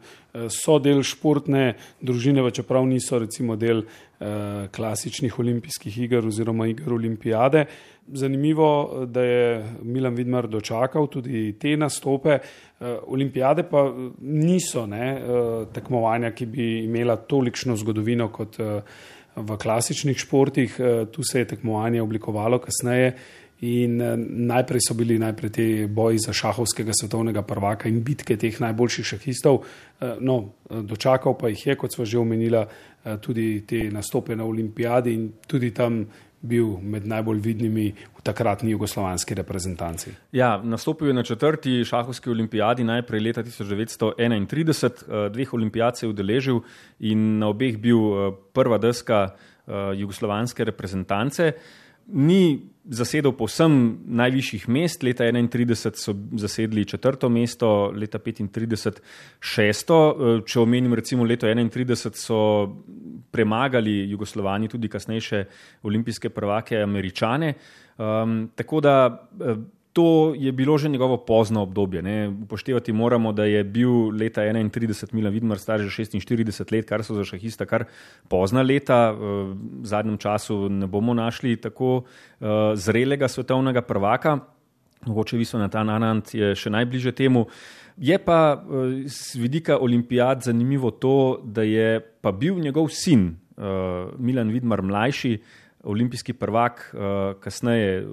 so del športne družine, čeprav niso recimo del uh, klasičnih olimpijskih iger oziroma iger olimpijade. Zanimivo, da je Milan Vidmar dočakal tudi te nastope. Eh, olimpijade pa niso ne, eh, tekmovanja, ki bi imela tolikšno zgodovino kot eh, v klasičnih športih. Tu se je tekmovanje oblikovalo kasneje in najprej so bili najprej te boji za šahovskega svetovnega prvaka in bitke teh najboljših šahistov. No, dočakal pa jih je, kot smo že omenila, tudi te nastope na olimpijadi in tudi tam bil med najbolj vidnimi v takratni jugoslovanski reprezentanci. Ja, nastopil je na četrti šahovski olimpijadi najprej leta 1931, eh, dveh olimpijad se je udeležil in na obeh bil eh, prva deska eh, jugoslovanske reprezentance. Ni zasedel povsem najvišjih mest, leta 1931 so zasedli četrto mesto, leta 1935 šesto. Če omenim recimo leto 1931, so premagali Jugoslovani tudi kasnejše olimpijske prvake Američane. Um, tako da to je bilo že njegovo pozno obdobje. Ne. Upoštevati moramo, da je bil leta 1931 Milan Vidmar star že 46 let, kar so za šahista kar pozna leta. V zadnjem času ne bomo našli tako uh, zrelega svetovnega prvaka. Mogoče Viso na ta je še najbliže temu. Je pa z vidika olimpijad zanimivo to, da je pa bil njegov sin uh, Milan Vidmar mlajši, olimpijski prvak, uh, kasneje eh,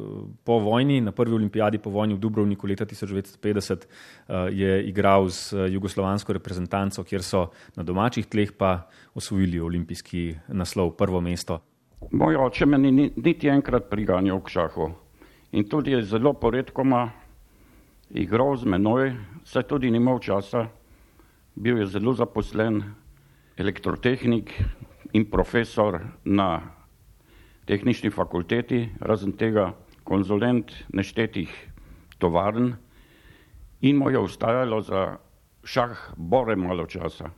po vojni, na prvi olimpijadi po vojni v Dubrovniku leta 1950, uh, eh, je igral z jugoslovansko reprezentanco, kjer so na domačih tleh pa osvojili olimpijski naslov, prvo mesto. Moj oče me ni niti enkrat priganjal k šahu in tudi je zelo poredkoma igral z menoj, saj tudi ni imel časa, bil je zelo zaposlen elektrotehnik in profesor na tehnični fakulteti, razen tega konzulent neštetih tovarn in mu je ustajalo za šah bore malo časa.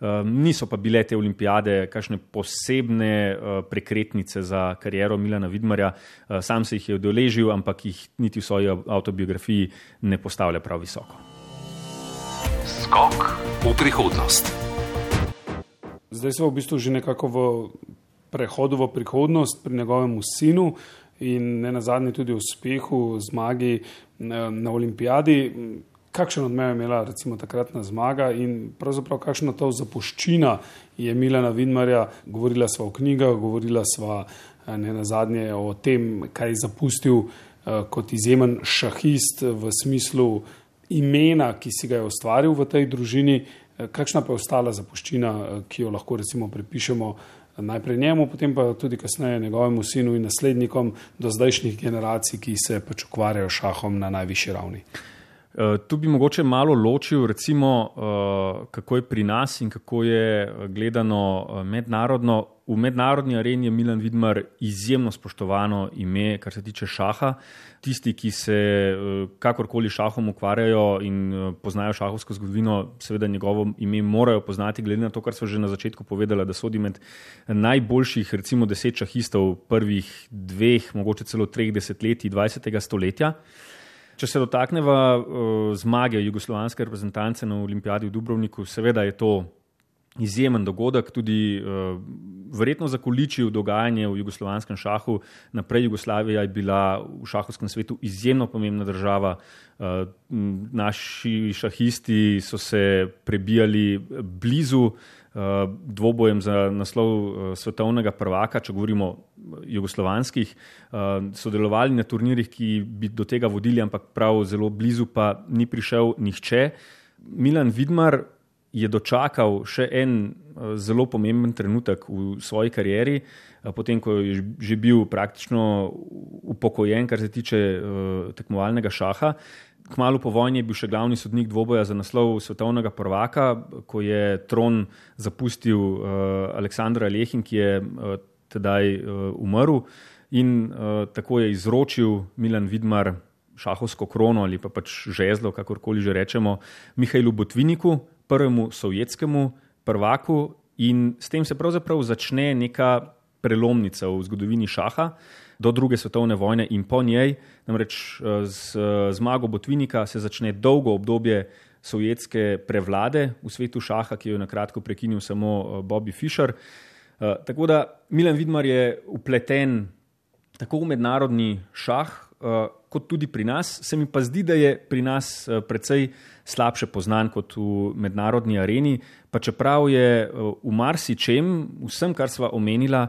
Um, niso pa bile te olimpijade kakšne posebne uh, prekretnice za kariero Milana Vidmarja. Uh, sam se jih je udeležil, ampak jih niti v svoji autobiografiji ne postavlja prav visoko. Skok v prihodnost. Zdaj smo v bistvu že nekako v prehodu v prihodnost pri njegovem sinu in ne na zadnje tudi uspehu, zmagi na, olimpijadi. Kakšen odmev je imela recimo takratna zmaga in pravzaprav kakšna to zapuščina je Milana Vidmarja, govorila sva o knjigah, govorila sva eh, ne na zadnje o tem, kaj je zapustil uh, kot izjemen šahist v smislu imena, ki si ga je ustvaril v tej družini, uh, kakšna pa je ostala zapuščina, ki jo lahko recimo pripišemo uh, najprej njemu, potem pa tudi kasneje njegovemu sinu in naslednikom do zdajšnjih generacij, ki se pač ukvarjajo šahom na najvišji ravni. Uh, tu bi mogoče malo ločil, recimo, uh, kako je pri nas in kako je gledano uh, mednarodno. V mednarodni areni je Milan Vidmar izjemno spoštovano ime, kar se tiče šaha. Tisti, ki se uh, kakorkoli šahom ukvarjajo in uh, poznajo šahovsko zgodovino, seveda njegovo ime morajo poznati, glede na to, kar so že na začetku povedali, da sodi med najboljših, recimo, deset šahistov prvih dveh, mogoče celo treh desetletij 20. stoletja. Če se dotakneva uh, zmage jugoslovanske reprezentance na olimpijadi v Dubrovniku, seveda je to izjemen dogodek, tudi uh, verjetno zakoličil dogajanje v jugoslovanskem šahu. Naprej Jugoslavija je bila v šahovskem svetu izjemno pomembna država. Uh, naši šahisti so se prebijali blizu dvobojem za naslov uh, svetovnega prvaka, če govorimo jugoslovanskih, uh, sodelovali na turnirjih, ki bi do tega vodili, ampak prav zelo blizu pa ni prišel nihče. Milan Vidmar je dočakal še en uh, zelo pomemben trenutek v svoji karieri, uh, potem ko je že bil praktično upokojen, kar se tiče uh, tekmovalnega šaha. Kmalo po vojni je bil še glavni sodnik dvoboja za naslov svetovnega prvaka, ko je tron zapustil uh, Aleksandr Alehin, ki je uh, tedaj uh, umrl in uh, tako je izročil Milan Vidmar šahovsko krono ali pa pač žezlo, kakorkoli že rečemo, Mihajlu Botviniku, prvemu sovjetskemu prvaku in s tem se pravzaprav začne neka prelomnica v zgodovini šaha. Uh, do druge svetovne vojne in po njej. Namreč eh, z eh, zmago Botvinika se začne dolgo obdobje sovjetske prevlade v svetu šaha, ki jo je na kratko prekinil samo eh, Bobby Fischer. Tako da Milan Vidmar je upleten tako v mednarodni šah, kot tudi pri nas. Se mi pa zdi, da je pri nas precej slabše poznan kot v mednarodni areni, pa čeprav je v marsičem, vsem, kar sva omenila,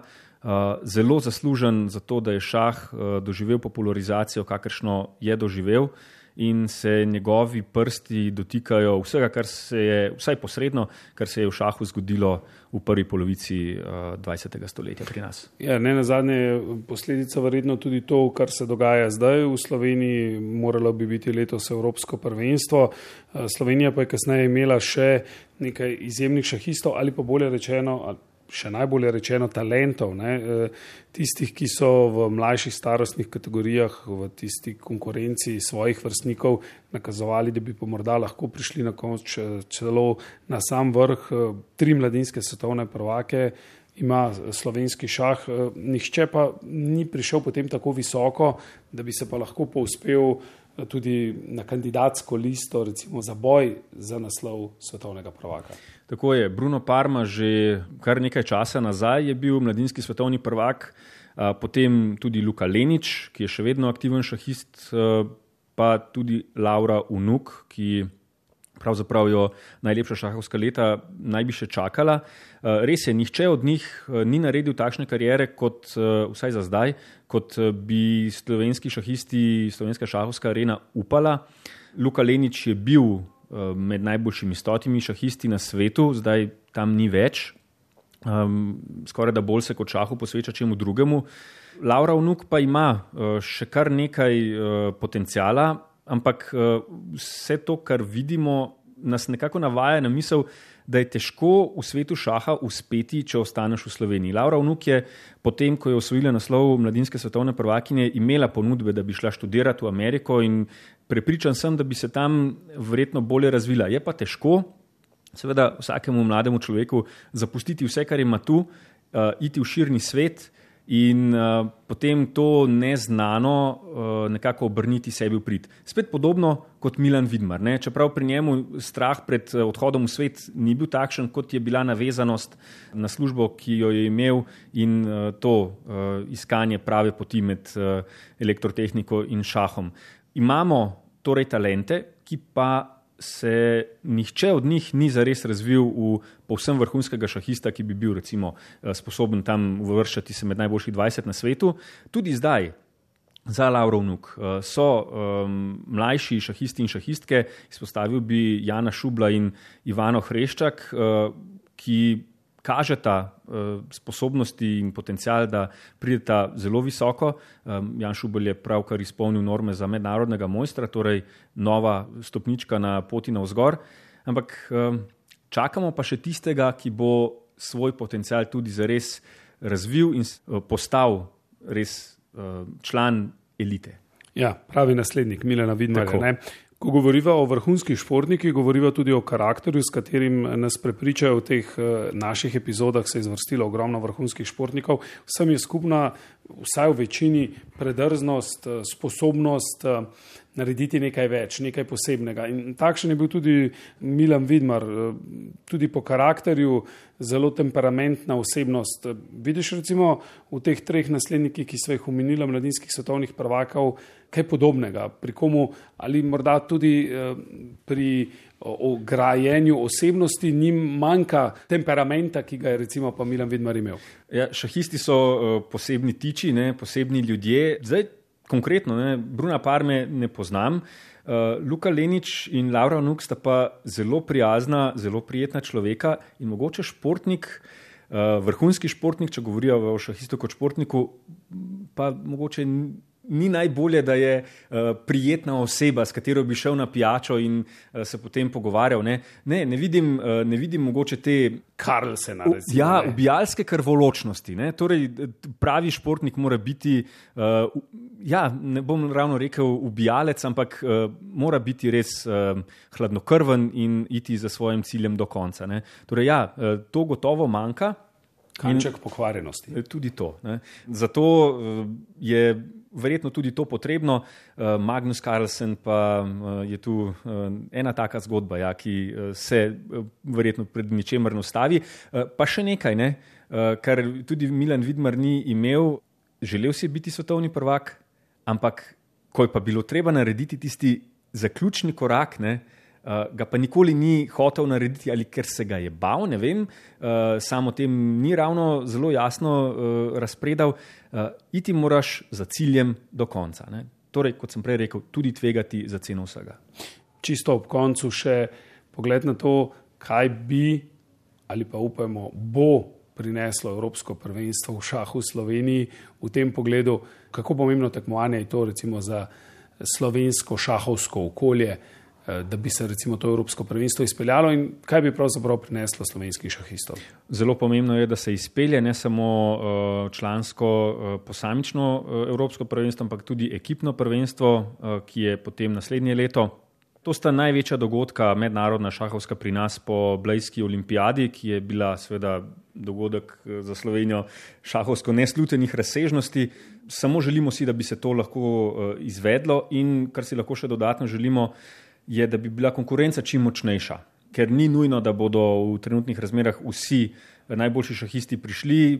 zelo zaslužen za to, da je šah uh, doživel popularizacijo, kakršno je doživel, in se njegovi prsti dotikajo vsega, kar se je, vsaj posredno, kar se je v šahu zgodilo v prvi polovici uh, eh, 20. stoletja pri nas. Ja, ne na zadnje je posledica verjetno tudi to, kar se dogaja zdaj v Sloveniji. Moralo bi biti letos Evropsko prvenstvo. Slovenija pa je kasneje imela še nekaj izjemnih šahistov ali pa bolje rečeno še najbolje rečeno, talentov, ne, eh, tistih, ki so v mlajših starostnih kategorijah, v tisti konkurenci svojih vrstnikov, nakazovali, da bi pa morda lahko prišli na konec celo na sam vrh. Eh, tri mladinske svetovne prvake ima slovenski šah, eh, nihče pa ni prišel potem tako visoko, da bi se pa lahko povzpel tudi na kandidatsko listo, recimo za boj za naslov svetovnega prvaka. Tako je. Bruno Parma že kar nekaj časa nazaj je bil mladinski svetovni prvak, potem tudi Luka Lenič, ki je še vedno aktiven šahist, pa tudi Laura Unuk, ki pravzaprav jo najlepša šahovska leta naj bi še čakala. Res je, nihče od njih ni naredil takšne karijere, kot vsaj za zdaj, kot bi slovenski šahisti, slovenska šahovska arena upala. Luka Lenič je bil med najboljšimi stotimi šahisti na svetu, zdaj tam ni več, um, skoraj da bolj se kot šahu posveča čemu drugemu. Laura Vnuk pa ima uh, še kar nekaj uh, potencijala, ampak uh, vse to, kar vidimo, nas nekako navaja na misel, da je težko v svetu šaha uspeti, če ostaneš v Sloveniji. Laura Vnuk je potem, ko je osvojila naslov mladinske svetovne prvakinje, imela ponudbe, da bi šla študirati v Ameriko in prepričan sem, da bi se tam verjetno bolje razvila. Je pa težko, seveda, vsakemu mlademu človeku zapustiti vse, kar ima tu, uh, iti v širni svet in uh, potem to neznano uh, nekako obrniti sebi v prid. Spet podobno kot Milan Vidmar. Ne? Čeprav pri njemu strah pred odhodom v svet ni bil takšen, kot je bila navezanost na službo, ki jo je imel in uh, to uh, iskanje prave poti med uh, elektrotehniko in šahom. Imamo torej talente, ki pa se nihče od njih ni zares razvil v povsem vrhunskega šahista, ki bi bil recimo eh, sposoben tam vršati se med najboljših 20 na svetu. Tudi zdaj. Za Lauro Vnuk eh, so um, mlajši šahisti in šahistke, izpostavil bi Jana Šubla in Ivano Hreščak, uh, ki kažeta uh, sposobnosti in potencial, da prideta zelo visoko. Jan Šubel je pravkar izpolnil norme za mednarodnega mojstra, torej nova stopnička na poti na vzgor. Ampak čakamo pa še tistega, ki bo svoj potencial tudi zares razvil in uh, postal res uh, član elite. Ja, pravi naslednik Milena Vidmarja. Ko govorimo o vrhunskih športnikih, govorimo tudi o karakterju, s katerim nas prepričajo v teh eh, naših epizodah, se je izvrstilo ogromno vrhunskih športnikov. Vsem je skupna, vsaj v večini, predrznost, eh, sposobnost eh, narediti nekaj več, nekaj posebnega. In takšen je bil tudi Milan Vidmar, tudi po karakterju, zelo temperamentna osebnost. Vidiš recimo v teh treh naslednikih, ki so jih omenila, mladinskih svetovnih prvakov, kaj podobnega, pri komu ali morda tudi eh, pri ograjenju osebnosti njim manjka temperamenta, ki ga je recimo pa Milan Vidmar imel. Ja, šahisti so eh, posebni tiči, ne, posebni ljudje. Zdaj, konkretno, ne, Bruna Parme ne poznam. Uh, Luka Lenič in Laura Nuk sta pa zelo prijazna, zelo prijetna človeka in mogoče športnik, uh, vrhunski športnik, če govorijo o šahistu kot športniku, pa mogoče ni najbolje, da je uh, prijetna oseba, s katero bi šel na pijačo in uh, se potem pogovarjal. Ne, ne, ne, vidim, uh, ne vidim mogoče te karlsene. Ja, ubijalske krvoločnosti. Ne. Torej, pravi športnik mora biti, uh, ja, ne bom ravno rekel ubijalec, ampak uh, mora biti res uh, hladnokrven in iti za svojim ciljem do konca. Torej, ja, uh, to gotovo manjka. Kanček pokvarjenosti. Tudi to. Ne. Zato je verjetno tudi to potrebno. Uh, Magnus Carlsen pa je tu ena taka zgodba, ja, ki se verjetno pred ničemer ne ustavi. Pa še nekaj, ne, kar tudi Milan Vidmar ni imel, želel si biti svetovni prvak, ampak ko je pa bilo treba narediti tisti zaključni korak, ne, uh, uh, ga pa nikoli ni hotel narediti, ali ker se ga je bal, ne vem, uh, samo tem ni ravno zelo jasno uh, razpredal. Uh, iti moraš za ciljem do konca. Ne? Torej, kot sem prej rekel, tudi tvegati za ceno vsega. Čisto ob koncu še pogled na to, kaj bi ali pa upajmo, bo prineslo Evropsko prvenstvo v šahu v Sloveniji v tem pogledu, kako pomembno tekmovanje je to recimo za slovensko šahovsko okolje. Eh, da bi se recimo to Evropsko prvenstvo izpeljalo in kaj bi pravzaprav prineslo slovenskih šahistov? Zelo pomembno je, da se izpelje ne samo eh, člansko eh, posamično Evropsko prvenstvo, ampak tudi ekipno prvenstvo, ki je potem naslednje leto. To sta največja dogodka mednarodna šahovska pri nas po Blejski olimpijadi, ki je bila seveda dogodek za Slovenijo šahovsko neslutenih razsežnosti. Samo želimo si, da bi se to lahko izvedlo in kar si lahko še dodatno želimo, je, da bi bila konkurenca čim močnejša. Ker ni nujno, da bodo v trenutnih razmerah vsi najboljši šahisti prišli. Eh,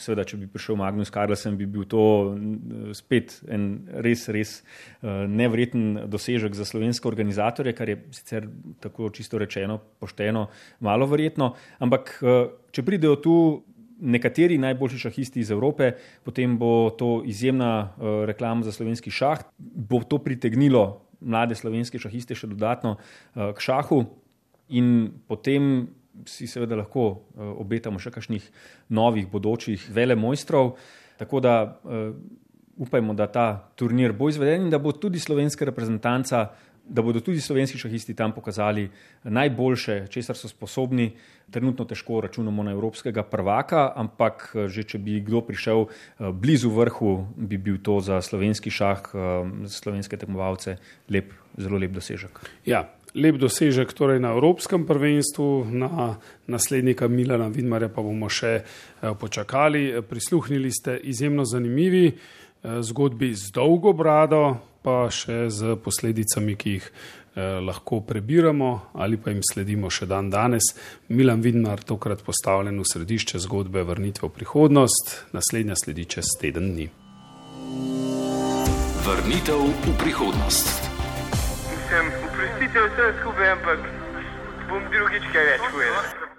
seveda, če bi prišel Magnus Carlsen, bi bil to eh, spet en res, res eh, nevreten dosežek za slovenske organizatorje, kar je sicer tako čisto rečeno, pošteno, malo verjetno. Ampak, če pridejo tu nekateri najboljši šahisti iz Evrope, potem bo to izjemna reklama za slovenski šah, bo to pritegnilo mlade slovenske šahiste še dodatno uh, k šahu, in potem si seveda lahko uh, obetamo še kakšnih novih bodočih vele mojstrov. Tako da uh, upajmo, da ta turnir bo izveden in da bo tudi slovenska reprezentanca da bodo tudi slovenski šahisti tam pokazali najboljše, česar so sposobni. Trenutno težko računamo na evropskega prvaka, ampak že če bi kdo prišel eh, blizu vrhu, bi bil to za slovenski šah, eh, za slovenske tekmovalce, lep, zelo lep dosežek. Ja. Lep dosežek torej na Evropskem prvenstvu, na naslednika Milana Vidmarja pa bomo še eh, počakali. Prisluhnili ste izjemno zanimivi zgodbi z dolgo brado, pa še z posledicami, ki jih eh, lahko prebiramo ali pa jim sledimo še dan danes. Milan Vidmar tokrat postavljen v središče zgodbe vrnitve v prihodnost, naslednja sledi čez teden dni. Vrnitev v prihodnost. Mislim, oprostite vse skupaj, ampak bom drugič kaj več povedal.